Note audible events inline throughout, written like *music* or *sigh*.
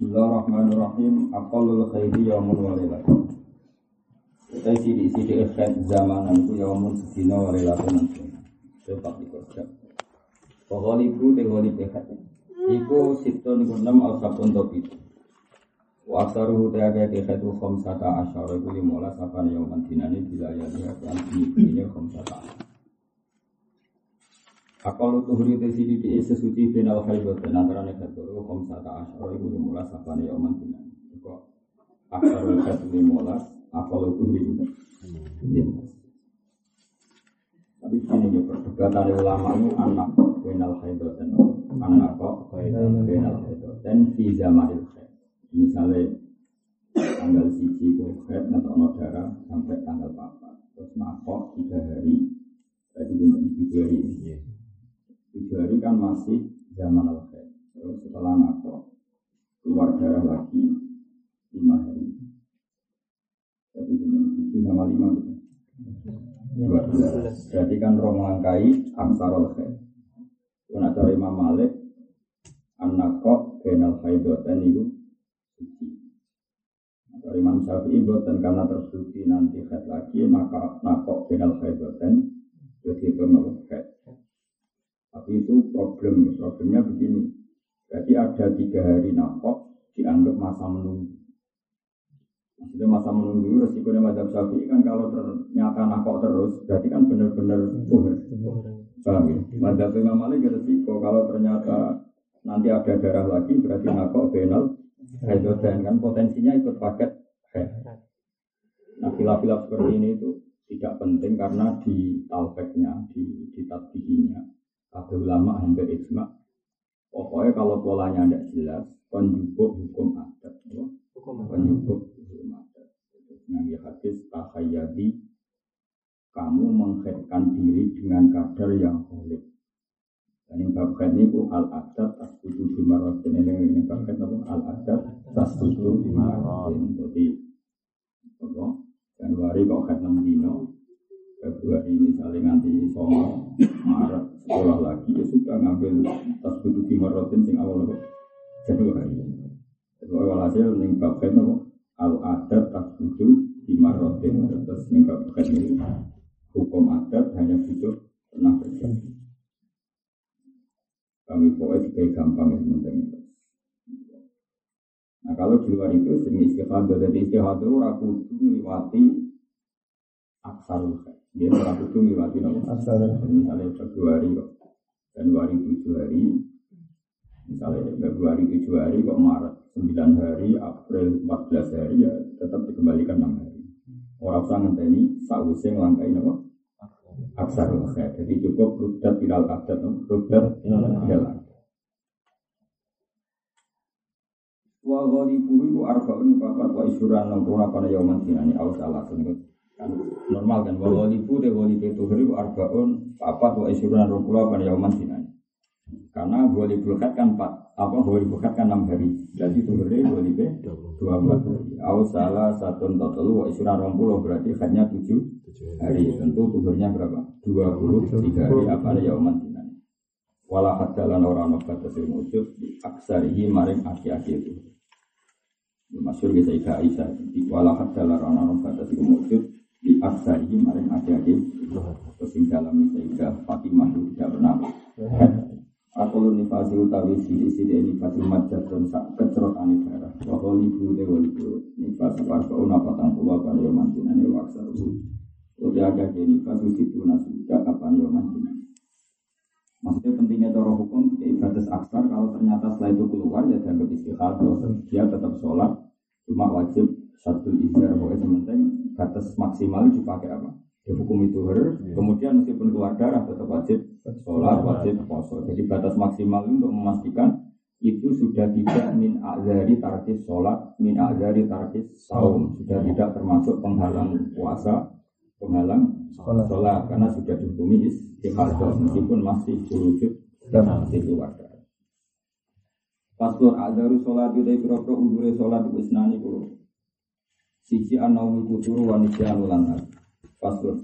Bismillahirrahmanirrahim. Aqallul khairi yaumun wa lailatun. Kita sidi sidi khair zamanan ku yaumun sedina wa lailatun. Sebab iku khair. Pokoknya ibu te wali pekat. Iku situ niku enam al sabun topi. Wa aksaru te khaitu khamsata asyara iku limola sapan yauman dinani bila ya dia kan ini khamsata asyara. Akal tuhri te sidi di sesuci final khaibat dan antara nekat turu kom sata asyara ibu dimulai sapane ya oman dinan. Kok akal nekat dimulai akal tuhri itu. Tapi ini ya perdebatan ulama itu anak final khaibat dan anak kok final khaibat dan fi zamanil khair. Misalnya tanggal siji itu khair nonton darah sampai tanggal 4 terus makok tiga hari berarti bintang tiga hari tujuh hari kan masih zaman al. Terus setelah nato keluar darah lagi lima hari. Jadi tujuh sama lima gitu. Dua belas. Berarti kan roh melangkai aksar al khair. Cari Imam Malik anakok benal khaidoten itu suci. Dari Imam Syafi'i dan karena tersubsi nanti khair lagi maka nakok benal khaidoten jadi itu nakok khair. Tapi itu problem, problemnya begini. Jadi ada tiga hari nakok dianggap masa menunggu. Maksudnya masa menunggu resikonya madhab syafi'i kan kalau ternyata nakok terus, berarti kan benar-benar uhur. Paham ya? Madhab Imam Malik resiko kalau ternyata nanti ada darah lagi berarti nakok benal hidrogen kan potensinya ikut paket Nah filaf-filaf seperti ini itu tidak penting karena di talpeknya, di, di tatbihinya ada ulama hampir ijma. Pokoknya kalau polanya tidak jelas, penjubuk hukum adat. Penjubuk hukum adat. Yang hadis tahayyadi, kamu mengkhairkan diri dengan kadar yang holik. Dan yang babkan ini al adat tasbutu bimarotin ini ini babkan apa al adat tasbutu bimarotin. Jadi apa? Januari kok 6 dino, Februari misalnya nanti Songo, Maret sekolah lagi ya sudah ngambil tas butuh di Marotin sing awal apa Januari. Jadi walhasil ning babkan apa al adat tas butuh di Marotin terus ning babkan ini hukum adat hanya butuh pernah terjadi. Kami pokoknya juga gampang yang penting. Nah kalau di luar itu semi istihadah dan istihadah itu ragu melewati aksarul khair. Dia orang kudu ngiwati nopo. Misalnya Februari kok Januari tujuh hari, misalnya Februari tujuh hari kok Maret sembilan hari, April empat belas hari ya tetap dikembalikan enam hari. Orang usah ngenteni sausnya ngelangkai nopo. Aksarul khair. Jadi cukup rudat viral adat, rudat viral Wa ghalibu iku arba'un papat wa isuran nang apa yauman dinani awas alasun normal kan walau libu deh walau itu hari arbaun apa tuh isyuran rukula pada yauman dinani karena dua libu kan empat apa dua libu kan enam hari. Jadi itu hari dua libu dua belas hari. Salah satu total wa isyuran rukula berarti hanya tujuh hari. Tentu tuhurnya berapa? Dua puluh tiga hari apa ada yauman dinani wala hadalan orang nobat tesil wujud aksarihi maring aki-aki itu. Masyur bisa ika Aisyah Wala hadalan orang nobat tesil wujud di aksarihi maring aki-aki terus ing dalam sehingga Fatimah itu tidak pernah Aku lu nifasi utawi sidi sidi nifasi majat dan sak kecerot ane darah. Wahol ibu de walibu nifasi warga una patang pulau pada yoman dinane waksa ruhu. Udah agak ke nifasi situ nasuda kapan yoman dinane. Maksudnya pentingnya cara hukum ke ibadah aksar kalau ternyata setelah itu keluar ya dianggap istihadah. Dia tetap sholat cuma wajib satu izar pokoknya sementing batas maksimal dipakai apa? Ya, hukum itu harus. Kemudian meskipun keluar darah tetap wajib sholat, wajib poso. Jadi batas maksimal untuk memastikan itu sudah tidak min azari tarkis sholat, min azari tarkis saum. Sudah tidak termasuk penghalang puasa, penghalang sholat. Karena sudah dihukumi istihadah meskipun masih wujud dan masih keluar darah. Pastur adaru sholat itu dari pro udure sholat itu isnani kulo. Siji anaumi kuturu wanita anulan Pastur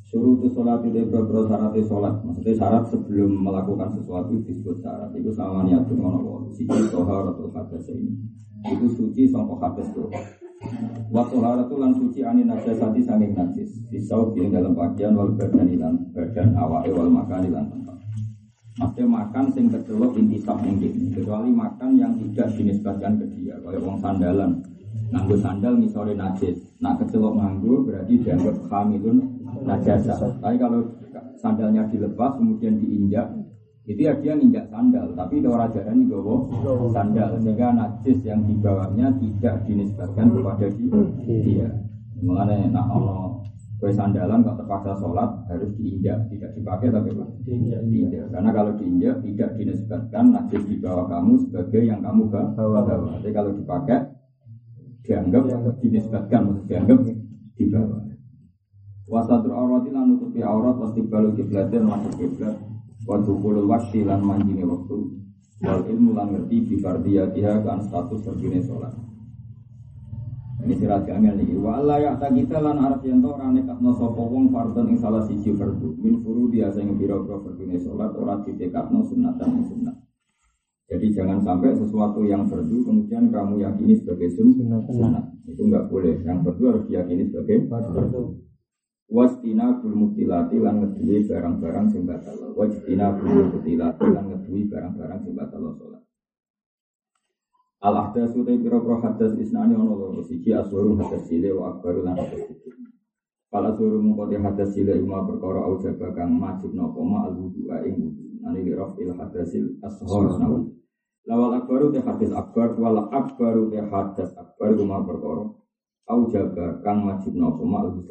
Suruh itu sholat itu beberapa syarat sholat. Maksudnya syarat sebelum melakukan sesuatu disebut syarat. Itu sama niatun ono Siji sohar atau hadas ini. Itu suci sampai hadas tuh. Waktu harat itu lan suci ani najasati sanging najis. Pisau di dalam bagian wal badan ilan badan awal wal makan ilan tempat. Maksudnya makan sing kecelok intisab mungkin. Kecuali makan yang tidak dinisbatkan ke dia. Kayak uang sandalan. Nganggo sandal misalnya najis. Nak kecelok nganggo berarti dianggap hamilun najasa. Tapi kalau sandalnya dilepas kemudian diinjak, itu ya dia nginjak sandal, tapi orang ini gowo sandal sehingga najis yang dibawanya tidak dinisbatkan kepada dia. Mengenai nak ono kue sandalan kok terpaksa sholat harus diinjak, tidak dipakai tapi apa? Diinjak. Karena kalau diinjak tidak dinisbatkan najis di bawah kamu sebagai yang kamu bawa. Tapi kalau dipakai dianggap dinisbatkan, dianggap di bawah. Wasatur aurat lan nutupi aurat pasti balu kiblatin masuk kiblat. Wa dukhulul wasyi lan manjine waktu. Wal ilmu lan ngerti bi fardiyatiha kan status terbine sholat. Ini sirat jamil nih. Wa ya kita lan arep yen to ora nekatno sapa wong fardhan ing siji fardu. Min furu biasa ing pira-pira fardune salat ora ditekatno sunatan ing sunnah. Jadi jangan sampai sesuatu yang fardu kemudian kamu yakini sebagai sunnah. Itu enggak boleh. Yang fardu harus diyakini sebagai fardu. Wastina bul mutilati lan ngedui barang-barang sing batal. Wastina bul mutilati lan ngedui barang-barang sing batal sholat. Al ahdas utai pira pira hadas isnani ono loro siji aswaru hadas sile wa akbaru lan hadas sile. Pala suruh mengkoti hadas sile ima perkara au jaba kang majib nopo ma al wudu ing wudu. Nani li il hadasil ashor nawu. Lawal akbaru te hadas akbar wal akbaru te hadas akbar ima perkara au jaba kang majib nopo ma al wudu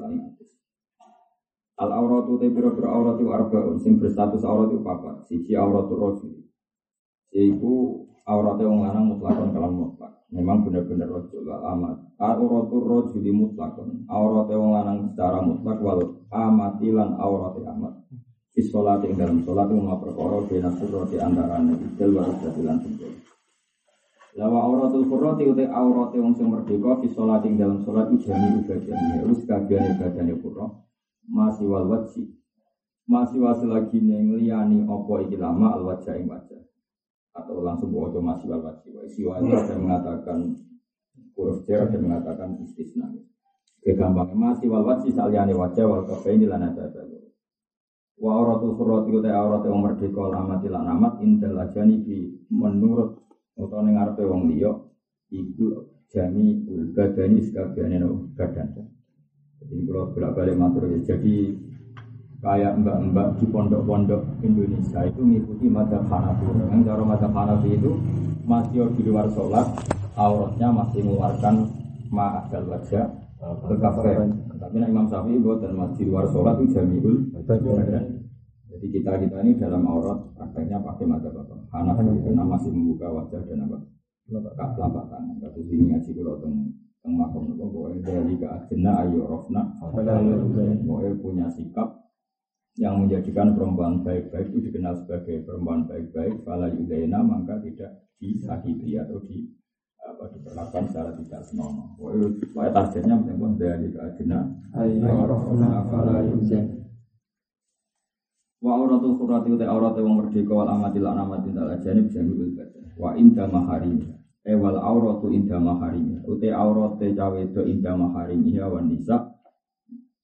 Al auratu te pira pira aurat itu arbaun sing berstatus aurat itu papat. Siji auratul rajul. Yaitu auratnya wong lanang mutlakon kalam mutlak. Memang benar-benar rajul wal amat. Auratul rajul mutlakon. Auratnya wong lanang secara mutlak wal amatilan auratnya amat. Di sholat yang dalam sholat itu mau perkara bina surah di antara idil wa rajadilan sempur. Lawa auratul furrati utai auratnya wong sing merdeka di yang dalam sholat itu jami ibadahnya. Terus kagian ibadahnya masih wal wajib masih wasil lagi nengliani opo iki lama al wajah ing wajah. Atau langsung bawa masih wal wajib siwa itu ada mengatakan huruf jar ada mengatakan istisna. Kegampangnya masih wal wajib saliani wajah wal kafe ini lana wa auratul itu teh aurat yang merdeka lama tilan amat indal ajani di menurut atau nengarpe wong liyo ibu jami ul badani sekabiane no badan ini kalau bolak balik matur ya. Jadi kayak mbak-mbak di pondok-pondok Indonesia itu mengikuti mata Hanafi. Yang cara mata Hanafi itu masih di luar sholat, auratnya masih mengeluarkan ma'adal wajah ke kafe. Tapi nah, Imam Syafi'i buat dan masih di luar sholat itu jamiul Jadi kita kita ini dalam aurat prakteknya pakai mata bapak. Hanafi. Karena masih membuka wajah dan apa? Telapak tangan. Kasus ini ngaji kalau yang makom itu boleh dari ke agenda ayo rofna. Boleh punya sikap yang menjadikan perempuan baik-baik itu dikenal sebagai perempuan baik-baik. Fala yudaina maka tidak disakiti atau di apa diperlakukan secara tidak senonoh. Pokoknya targetnya memang dari ke agenda ayo rofna fala yudaina Wa auratul qurrati uta aurat wong merdeka wal amatil anamatin tal ajanib jami'ul badan. Wa inda maharimah Ewal eh, auratu inda maharim. Ute aurate cawe itu inda maharim ya wan nisa.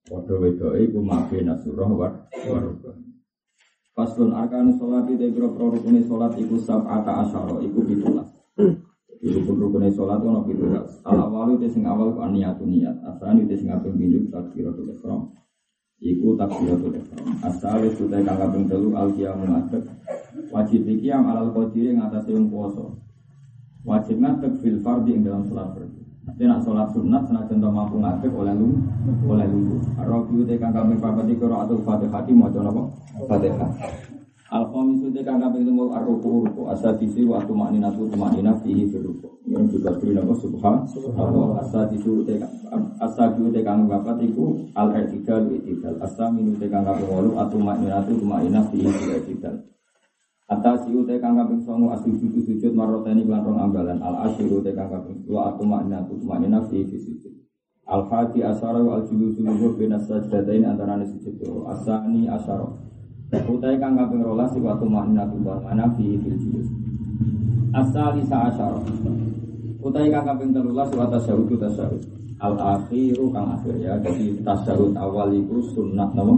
Padha wedoke iku mabe nasurah war warubah. Paslon arkan sholat itu kira rukune sholat iku sab'ata asyara iku pitulas. Jadi rukun rukune sholat itu nabi pitulas. Al awal itu sing awal ku niat niat. Asal itu sing kaping pindu takbiratul ihram. Iku takbiratul ihram. Asal itu kang kaping telu al qiyamu ngadeg. Wajib yang alal qadiri ngatasi wong poso wajib ngadeg fil fardi ing dalam sholat fardi. Tapi nak sholat sunat senajan to mampu ngadeg oleh lu oleh lu. Arabi te kang kami papat ora atul Fatihah mau napa? Fatihah. Al khamis te kang kami temu ar-ruku ruku asadisi wa tumaninatu tumanina fihi fil ruku. Yang beri napa subhan subhanallah asadisu te asadisu te kang papat iku al-i'tidal i'tidal. Asaminu te kang kami wolu atumaninatu tumanina fihi i'tidal. Atas siu te kang kaping songo asujud sujud maroteni lan rong ambalan al asyiru te kang kaping wa aku makna tu makna fi fi sujud. Al-Hadi Asyara wa al-Julusu Luhu Bina Sajdatain antara sujud Asani Asyara Utai kang kaping rolas Iwa tumakna tuwa mana fi fil julus. Asali sa asyara. Utai kang kaping telulas Iwa tasyahud tasyahud. Al-akhiru kang akhir ya. Jadi tasyahud awal itu sunnah nama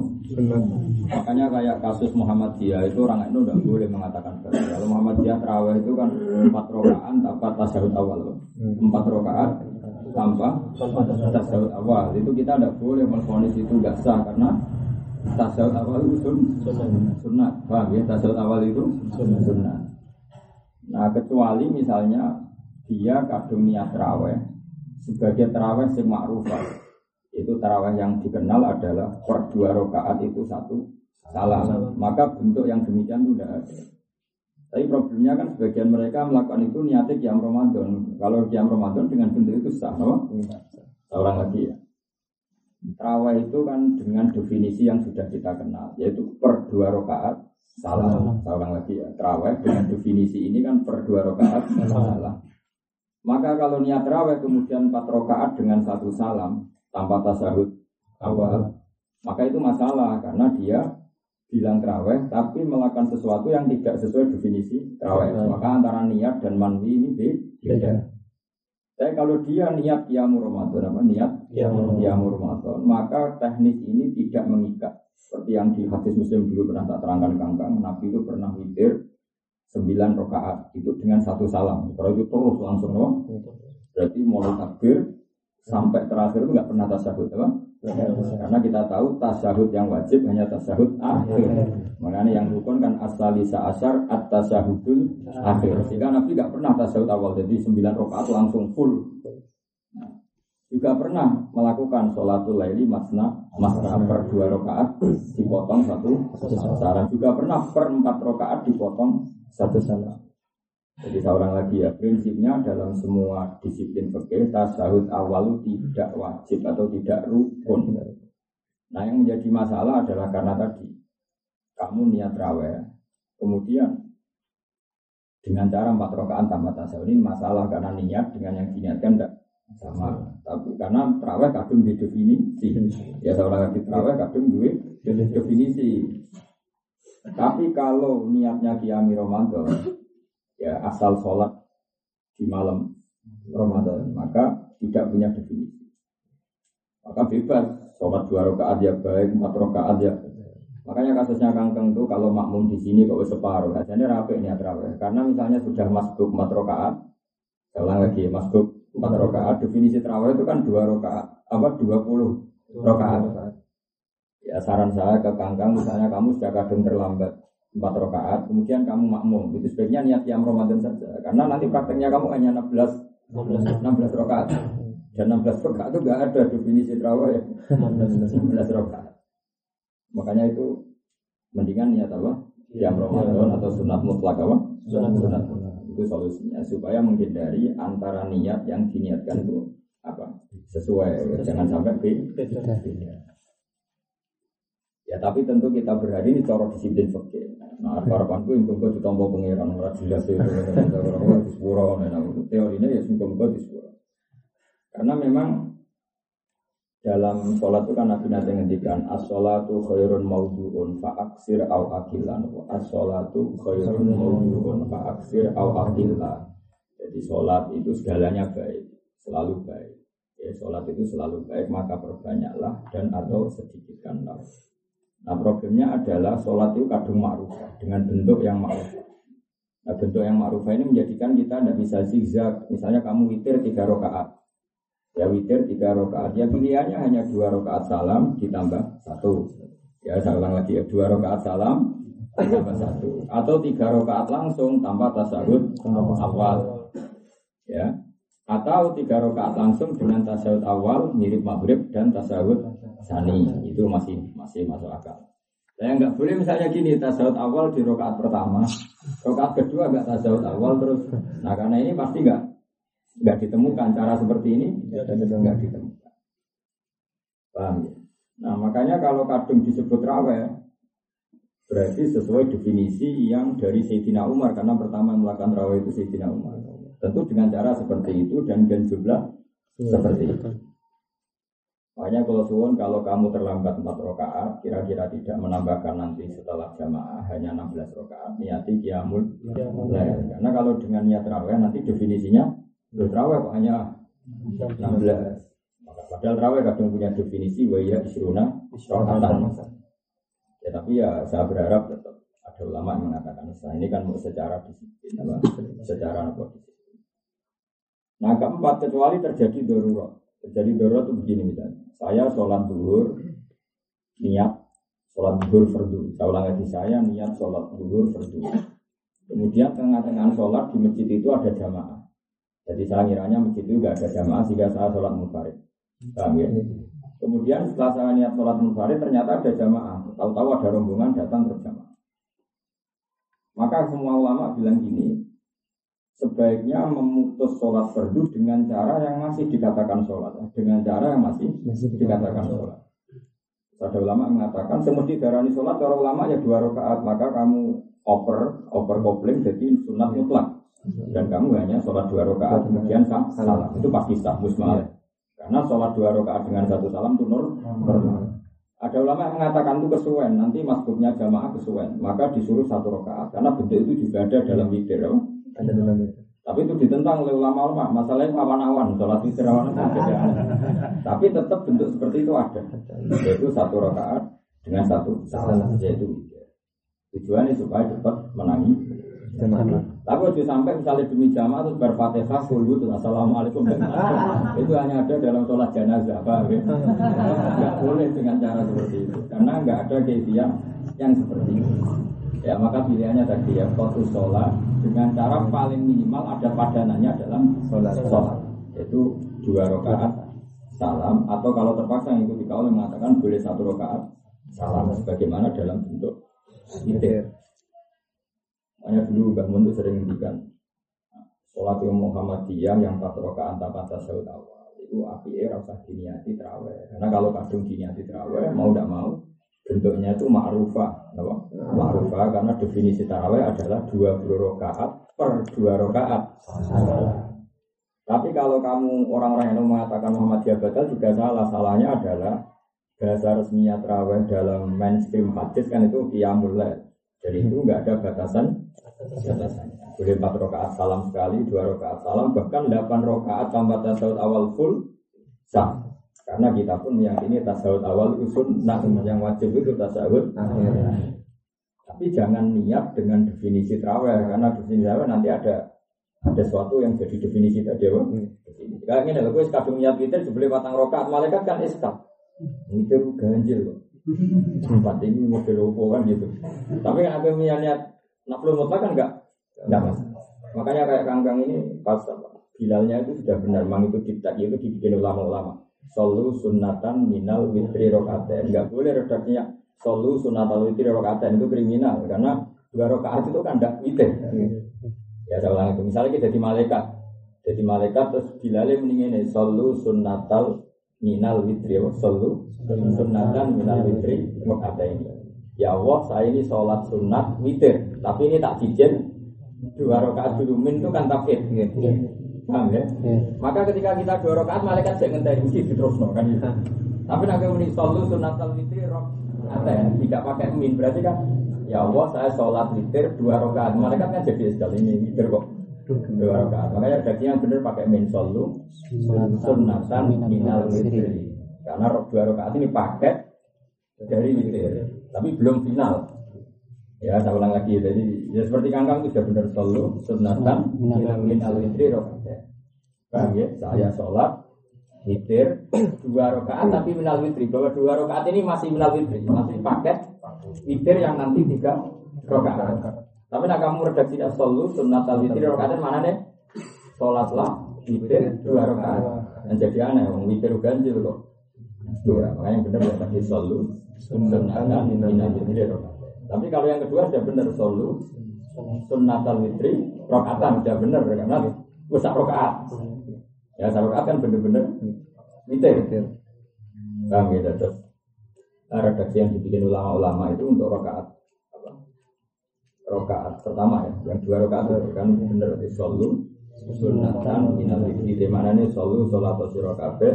Makanya kayak kasus Muhammadiyah itu orang itu tidak boleh mengatakan Kalau Muhammadiyah terawih itu kan empat rokaan tanpa tasyahud awal Empat rokaan tanpa tasawuf awal. Itu kita tidak boleh menfonis itu tidak sah karena tasawuf awal itu sun, sunnah. paham ya? Tasawuf awal itu sunnah. nah kecuali misalnya dia kadung niat terawih sebagai terawih yang ma'rufah itu terawih yang dikenal adalah per dua rakaat itu satu salam. Maka bentuk yang demikian itu tidak ada. Tapi problemnya kan sebagian mereka melakukan itu niatnya kiam Ramadan. Kalau kiam Ramadan dengan bentuk itu sah, no? Orang lagi ya. Terawih itu kan dengan definisi yang sudah kita kenal, yaitu per dua rakaat salam. Seorang lagi ya. Terawih dengan definisi ini kan per dua rakaat salam. Maka kalau niat terawih kemudian empat rakaat dengan satu salam tanpa tasahud awal, maka itu masalah karena dia bilang terawih tapi melakukan sesuatu yang tidak sesuai definisi terawih maka antara niat dan manwi ini beda tapi kalau dia niat kiamu Ramadan apa niat? Kiamu Ramadan. Maka teknis ini tidak mengikat. Seperti yang di hadis muslim dulu pernah tak terangkan kangkang. Nabi itu pernah witir sembilan rakaat itu dengan satu salam. Kalau itu terus langsung berarti mulai takbir sampai terakhir itu nggak pernah tasahud apa? Karena kita tahu tasyahud yang wajib hanya tasyahud akhir. Makanya yang rukun kan asalisa asar at tasyahudul akhir. Sehingga Nabi tidak pernah tasyahud awal. Jadi sembilan rakaat langsung full. Nah, juga pernah melakukan sholatul laili masna masna per dua rakaat dipotong satu saran. Juga pernah per empat rakaat dipotong satu saran. Jadi seorang lagi ya prinsipnya dalam semua disiplin fikih tasawuf awal tidak wajib atau tidak rukun. Nah yang menjadi masalah adalah karena tadi kamu niat raweh, kemudian dengan cara empat rakaat tanpa tasawuf ini masalah karena niat dengan yang diniatkan tidak sama. Tapi karena terawih kadung di definisi, ya seorang lagi terawih kadung duit definisi. Tapi kalau niatnya kiami Ramadan, ya asal sholat di malam Ramadan maka tidak punya definisi. Maka bebas sholat dua rakaat ya baik empat rakaat ya makanya kasusnya kangkeng tuh kalau makmum di sini kok separuh. Ini rapi ini terawih karena misalnya sudah masuk empat rakaat ulang lagi masuk empat rakaat definisi terawih itu kan dua rakaat apa dua puluh rakaat. ya saran saya ke kangkang misalnya kamu sudah kadung terlambat empat rakaat, kemudian kamu makmum. Itu sebaiknya niat yang Ramadan saja. Karena nanti prakteknya kamu hanya 16 16, rakaat. Dan 16 rakaat itu gak ada definisi terawih ya. 16 rakaat. Makanya itu mendingan niat apa? Yang Ramadan atau sunat mutlak apa? Sunat sunat. Itu solusinya supaya menghindari antara niat yang diniatkan itu apa? Sesuai. Jangan sampai beda. Ya tapi tentu kita berhari ini cara disiplin fakir. Nah, harapanku yang tunggu ditompo pengiran ora jelas itu orang di sepuro teorinya ya semoga di sepuro. Karena memang dalam sholat itu kan Nabi nanti ngendikan as-sholatu khairun mawdu'un fa'aksir au akilan as-sholatu khairun mawdu'un fa'aksir au akilan jadi sholat itu segalanya baik selalu baik. Ya sholat itu selalu baik maka perbanyaklah dan atau sedikitkanlah Nah problemnya adalah sholat itu kadung ma'ruf dengan bentuk yang ma'ruf. Nah bentuk yang ma'ruf ini menjadikan kita tidak bisa zigzag. Misalnya kamu witir tiga rakaat, ya witir tiga rakaat. Ya pilihannya hanya dua rakaat salam ditambah satu. Ya saya ulang lagi ya dua rakaat salam tambah satu. Atau tiga rakaat langsung tanpa tasawuf awal. Ya atau tiga rakaat langsung dengan tasawuf awal mirip maghrib dan tasawuf sani itu masih masih masuk akal. Saya nggak boleh misalnya gini tasawuf awal di rokaat pertama, rokaat kedua nggak tasawuf awal terus. Nah karena ini pasti nggak nggak ditemukan cara seperti ini nggak ditemukan. Paham ya? Nah makanya kalau kadung disebut rawe berarti sesuai definisi yang dari Sayyidina Umar karena pertama yang melakukan rawe itu Sayyidina Umar. Tentu dengan cara seperti itu dan dan jumlah seperti itu. Makanya kalau suwun kalau kamu terlambat 4 rakaat, kira-kira tidak menambahkan nanti setelah jamaah hanya 16 rakaat, niati qiyamul lail. Karena kalau dengan niat raweh nanti definisinya Loh, raweh kok hanya 16. Maka padahal raweh kadang punya definisi wa ya isruna rakaatan. Ya tapi ya saya berharap tetap ada ulama yang mengatakan nah, ini kan secara disiplin apa? secara apa. Nah keempat kecuali terjadi darurat. Terjadi darurat itu begini misalnya. Saya sholat duhur niat sholat duhur fardu. Saya ulang lagi saya niat sholat duhur fardu. Kemudian tengah-tengah sholat di masjid itu ada jamaah. Jadi saya ngiranya masjid itu nggak ada jamaah sehingga saya sholat munfarid. Paham ya? Kemudian setelah saya niat sholat munfarid ternyata ada jamaah. Tahu-tahu ada rombongan datang berjamaah. Maka semua ulama bilang gini, sebaiknya memutus sholat fardu dengan cara yang masih dikatakan sholat, dengan cara yang masih, masih dikatakan sholat. Ada ulama mengatakan semesti darani sholat, cara ulama ya dua rakaat, maka kamu over over kopling jadi sunat mutlak. Dan kamu hanya sholat dua rakaat kemudian salam. Itu pasti sah musmal karena sholat dua rakaat dengan satu salam itu nur ada ulama yang mengatakan itu kesuwen, nanti masbuknya jamaah kesuwen, maka disuruh satu rakaat. Karena bentuk itu juga ada dalam witir. Tapi itu ditentang oleh ulama-ulama. Masalahnya awan-awan, sholat witir awan Tapi tetap bentuk seperti itu ada, yaitu satu rakaat dengan satu salam, yaitu. Tujuannya supaya cepat menangi. Tapi waktu sampai misalnya demi jamaah terus berfatihah full itu assalamualaikum. Itu hanya ada dalam sholat jenazah apa boleh dengan cara seperti itu. Karena nggak ada keisian yang seperti itu. Ya maka pilihannya tadi ya fokus sholat dengan cara paling minimal ada padanannya dalam sholat. Sholat. Yaitu dua rakaat salam atau kalau terpaksa yang ikuti kau mengatakan boleh satu rakaat salam sebagaimana dalam bentuk witir. Hanya dulu Mbak Mun sering ngendikan sholat yang Muhammadiyah yang empat rakaat tanpa tasawuf awal itu api era usah diniati terawih. Karena kalau kadung diniati terawih mau tidak mau bentuknya itu ma'rufah ma'rufah karena definisi terawih adalah dua puluh rakaat per dua rakaat. Tapi kalau kamu orang-orang yang mengatakan Muhammadiyah batal juga salah. Salahnya adalah bahasa resminya terawih dalam mainstream hadis kan itu qiyamul jadi itu nggak ada batasan. Batasannya. Boleh empat rakaat salam sekali, dua rakaat salam, bahkan delapan rakaat tanpa tasawuf awal full sah. Karena kita pun meyakini tasawuf awal itu sunnah, yang wajib itu tasawuf Tapi jangan niat dengan definisi terawih, karena definisi terawih nanti ada ada sesuatu yang jadi definisi tadi apa? Definisi. Kayak ini, kalau gue kadung niat itu sebeli batang rokaat, malaikat kan iskap. Itu ganjil kok. Tempat ini mobil opo kan gitu. Tapi kan aku niat mutlak kan enggak enggak mas. Makanya kayak kangkang ini pas Bilalnya itu sudah benar, mang itu kita itu dibikin ulama-ulama. Solu sunatan minal witri rokaten. Enggak boleh redaksinya solu sunatal witri rokaten itu kriminal karena dua rokaat itu kan enggak witir. Ya saya ulang itu. Misalnya kita jadi malaikat, jadi malaikat terus Bilalnya mendingin solu sunatal minal witri, solu sunatan minal witri rokaten. Ya Allah, saya ini sholat sunat witir tapi ini tak cijen dua rakaat dulu min itu kan tafsir. Gitu. Paham ya? Yeah. Maka ketika kita dua rakaat malaikat saya ngenteni mesti no kan gitu. Tapi nanti muni solu sunatal witri rok ada ya, tidak pakai min. Berarti kan ya Allah saya sholat witir dua rakaat. Malaikat kan jadi sekali ini witir kok. Dua rakaat. makanya berarti yang benar pakai min solu sunatan minal witri karena dua rakaat ini paket dari witir. Tapi belum final Ya, saya ulang lagi. Jadi ya seperti kangkang itu sudah benar selalu sunatan min al witri rokaat. Paham ya? Saya sholat witir dua rakaat tapi minal witri bahwa dua rakaat ini masih minal witri masih paket witir yang nanti tiga rakaat. Tapi nak kamu redaksi selalu sunat al witri rakaat mana nih? Sholatlah witir dua rakaat. Dan jadi aneh, wong witir ganjil kok. Dua, makanya benar ya tadi selalu sunatan minal witri rakaat. Tapi kalau yang kedua sudah benar solu. Sunnatal witri rokaatan sudah benar karena besar rokaat. Ya rokaat kan benar-benar witir. Paham ya terus redaksi yang dibikin ulama-ulama itu untuk rokaat apa? Rokaat pertama ya, yang dua rokaat itu kan benar di solu. Sunatan minal witri di mana nih solu sholat siro kabeh.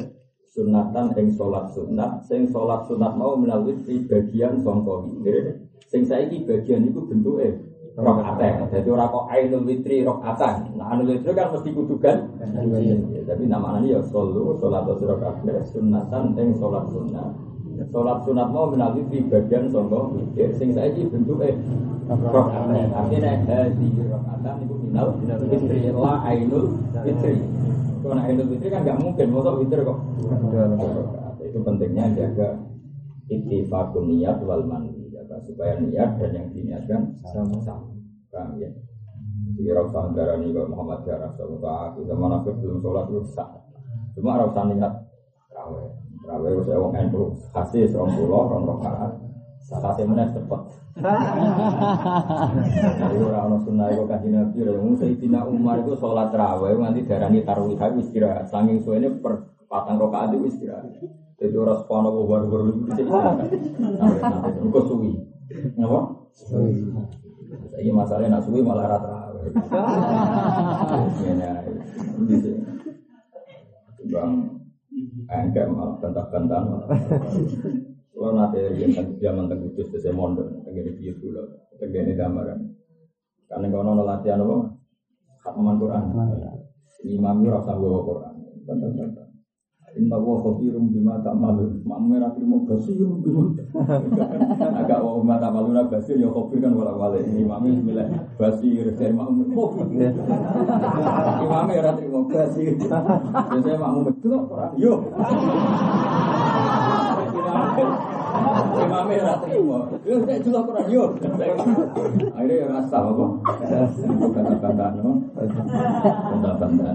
Sunatan ing sholat sunat sing sholat sunat mau melalui bagian songko witir sing saiki bagian itu bentuknya rokaat jadi orang kok ainul witri rokaatan nah ainul witri kan mesti kudukan tapi namanya ya solu sholat rokaat sunatan ing sholat sunat. Sholat sunat mau melalui bagian songko witir sing saiki bentuknya rokaat artinya hadi rokaatan itu minal witri. La ainul witri. Kalau Idul Fitri kan nggak mungkin, mau Fitri kok. Itu pentingnya jaga ittifaqun niat wal mandi, supaya niat dan yang diniatkan sama-sama. Paham ya? Jadi rasa negara ini kalau Muhammad ya rasa muta kita mana belum sholat itu sah. Cuma rasa niat rawe, rawe saya wong enu kasih serong pulau, rong rokaat. Sakate meneh cepet. Jadi ora ono sunah kok kanjeng Nabi ora mung Sayyidina Umar itu sholat raweh nganti darani tarawih ha istirahat. Saking suwene per patang rakaat itu istirahat. Jadi ora sepono war war itu istirahat. Sampai suwi. Napa? Suwi. Saiki masalahnya nak suwi malah rata. Bang, enggak malah bantah-bantahan. Kalau nanti yang zaman terkudus saya mondok, tenggine biar dulu, tenggine gambaran. Karena kalau nono latihan apa, khataman Quran. Imam itu rasa bawa Quran. Inna wa khabirum bima ta'malun. Makmum ra trimo basirum bima. Agak wa bima ta'malun basir ya khabir kan wala wale. Imam bismillah basir dari makmum khabir. Imam ra trimo basir. Biasanya makmum itu ora yo. Imamnya ora terima. Yo nek juga Quran yo. Akhirnya ya rasa apa? Kata-kata no. Kata-kata.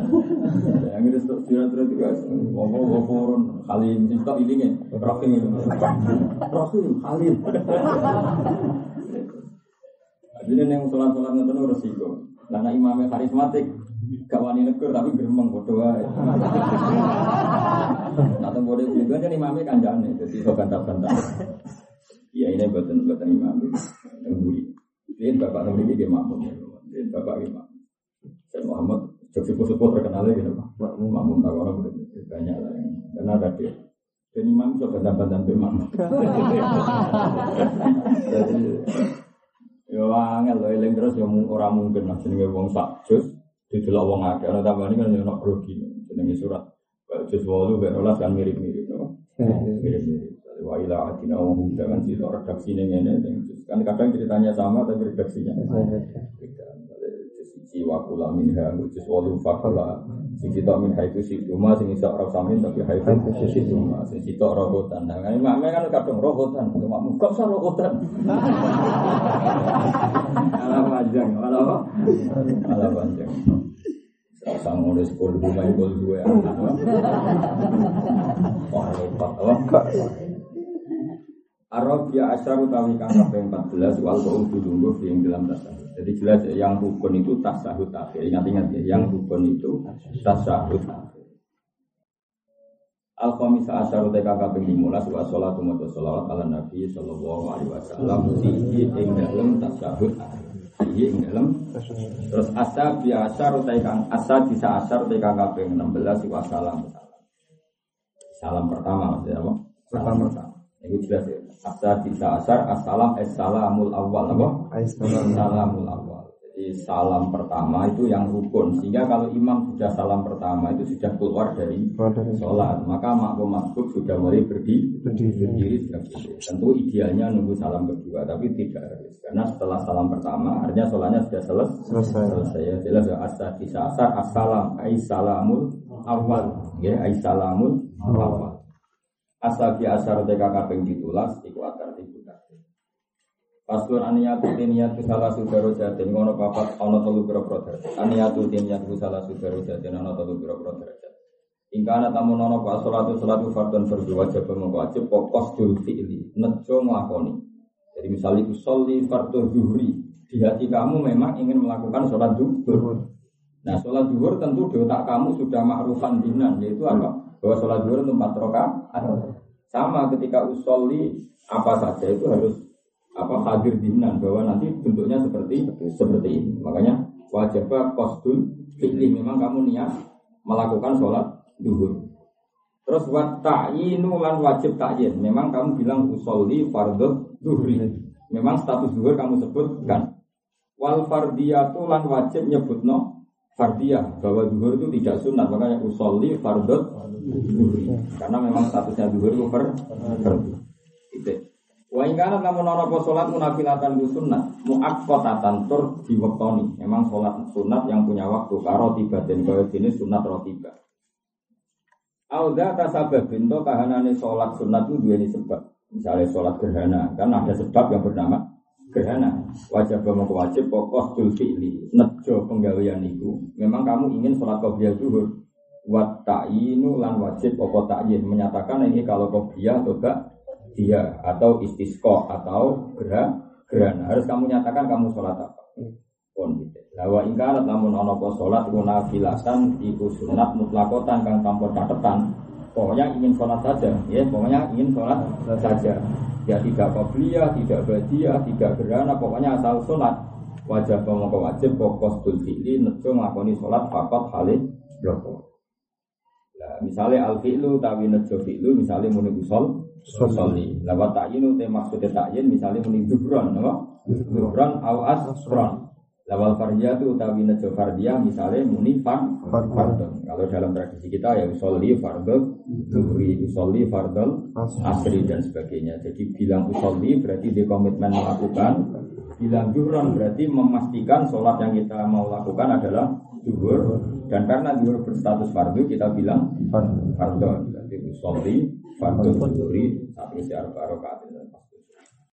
Yang itu terus juga ngomong ngomong halim stok ini nih. Rohim Rohim halim. Jadi yang sholat-sholat itu resiko. Karena imamnya karismatik, gak wani negur tapi geremeng bodoh wae. Nah, teng bodoh juga kan imamnya kanjane, jadi iso bantah-bantah. Ya ini buatan buatan imam yang buri. Ini bapak nomor ini dia makmum, ini bapak imam. Saya Muhammad, jadi sepuh terkenal lagi, gitu, makmum makmum tak orang banyak lah yang karena ada dia. Dan imam itu bantah-bantah imam. *laughs* Jadi Ya angel lho eling terus ya ora mungkin lah jenenge wong sak jus didelok wong akeh ora tambani kan ya ono grogi jenenge surat jus 8 ben 12 kan mirip-mirip no. Mirip-mirip. Wa ila atina wa hum dengan sih redaksi ning ngene kan kadang ceritanya sama tapi redaksinya beda. Sisi wa kula minha jus 8 fakala sing kita min haitu si cuma sing iso ora samin tapi haitu si cuma sing kita robotan. Nah ini mak kan kadang robotan. Cuma muka sa robotan. Ala panjang. Ala apa? Ala panjang. Sang udah sepuluh rumah itu dua wah lepas apa? Arab ya asyar utawi kang kaping 14 wal qaul dulu yang dalam tasawuf. Jadi jelas ya, yang rukun itu tasawuf akhir. Ingat-ingat ya, yang rukun itu tasawuf akhir. Al khamis asyar kaping 15 wa sholatu wa sholawat ala nabi sallallahu alaihi wasallam fihi ing dalem tasawuf akhir. Fihi ing dalem terus asa bi asyar utawi kang asa bisa asyar kang kaping 16 wa salam. Salam pertama maksudnya apa? Salam pertama. Ini jelas ya. Asa bisa asar, assalam, assalamul awal, apa? Assalamul awal. Jadi salam pertama itu yang rukun. Sehingga kalau imam sudah salam pertama itu sudah keluar dari sholat, maka makmum masbuk sudah mulai berdiri, berdiri. Tentu idealnya nunggu salam kedua, tapi tidak harus. Karena setelah salam pertama, artinya sholatnya sudah selesai. Selesai. selesai. Ya, jelas ya. Asa bisa asar, assalam, assalamul awal. Ya, assalamul awal. Asabi asar teka kaping ditulas iku akar tibu kabeh. Paslon aniyatu tiniyatu salah sudaro jatin ngono papat ana telu pira-pira derajat. Aniyatu tiniyatu salah sudaro jatin ana telu pira-pira derajat. Ingkana tamu nono pak salatu salatu fardun fardu wajib mengko wajib pokos dul fi'li nejo nglakoni. Jadi misalnya itu sholli fardhu di hati kamu memang ingin melakukan sholat zuhur. Nah sholat zuhur tentu di otak kamu sudah makrufan dinan yaitu apa? bahwa sholat zuhur itu empat rakaat. Sama ketika usolli apa saja itu harus apa hadir dinan bahwa nanti bentuknya seperti seperti ini. Makanya wajib kostul fi'li memang kamu niat melakukan sholat zuhur. Terus wat ta'yinu lan wajib ta'yin. Memang kamu bilang usolli fardhu zuhri. Memang status zuhur kamu sebutkan. Wal fardiyatu lan wajib nyebutno fardiyah bahwa zuhur itu tidak sunat makanya usolli zuhri. Karena memang statusnya zuhur itu per. Itu. Wa ingkana namun ana apa salat munafilatan ku sunat muaqqatatan tur diwektoni. Memang salat sunat yang punya waktu karo tiba dan kaya jenis sunat rotiba. Auda tasabah binto kahanane sholat sunat itu dua ini sebab. Misalnya sholat gerhana, kan ada sebab yang bernama gerhana. Wajib mau wajib pokok dul fi'li. Nejo itu. Memang kamu ingin sholat qobliyah zuhur. Wat ta'inu lan wajib pokok ta'yin. Menyatakan ini kalau qobliyah atau gak dia atau istisqo atau gerah gerhana. Harus kamu nyatakan kamu sholat apa. Pun gitu. Lawa ingkarat namun ono sholat iku nafilatan iku sunat mutlakotan kang tanpa catatan. Pokoknya ingin sholat saja, ya pokoknya ingin sholat saja. Ya tidak qobliyah, tidak badiah, tidak gerhana, pokoknya asal sholat. Wajib pemoko wajib pokok dul fi'li nejo nglakoni sholat fakot halih bloko. Nah, misalnya al fi'lu tawi nejo fi'lu misalnya muni usol usolli. Lawat ta'yinu te maksudnya ta'yin misalnya muni dubron, apa? Dubron au asron. Lawal fardiyah itu utawi nejo fardiyah misalnya muni fardon. Kalau dalam tradisi kita ya usolli fardol zuhri, usolli fardol asri dan sebagainya. Jadi bilang usolli berarti di komitmen melakukan. Bilang juhron berarti memastikan sholat yang kita mau lakukan adalah zuhur. Dan karena zuhur berstatus fardu kita bilang fardon. Berarti usolli fardol zuhri satu arba rokaat.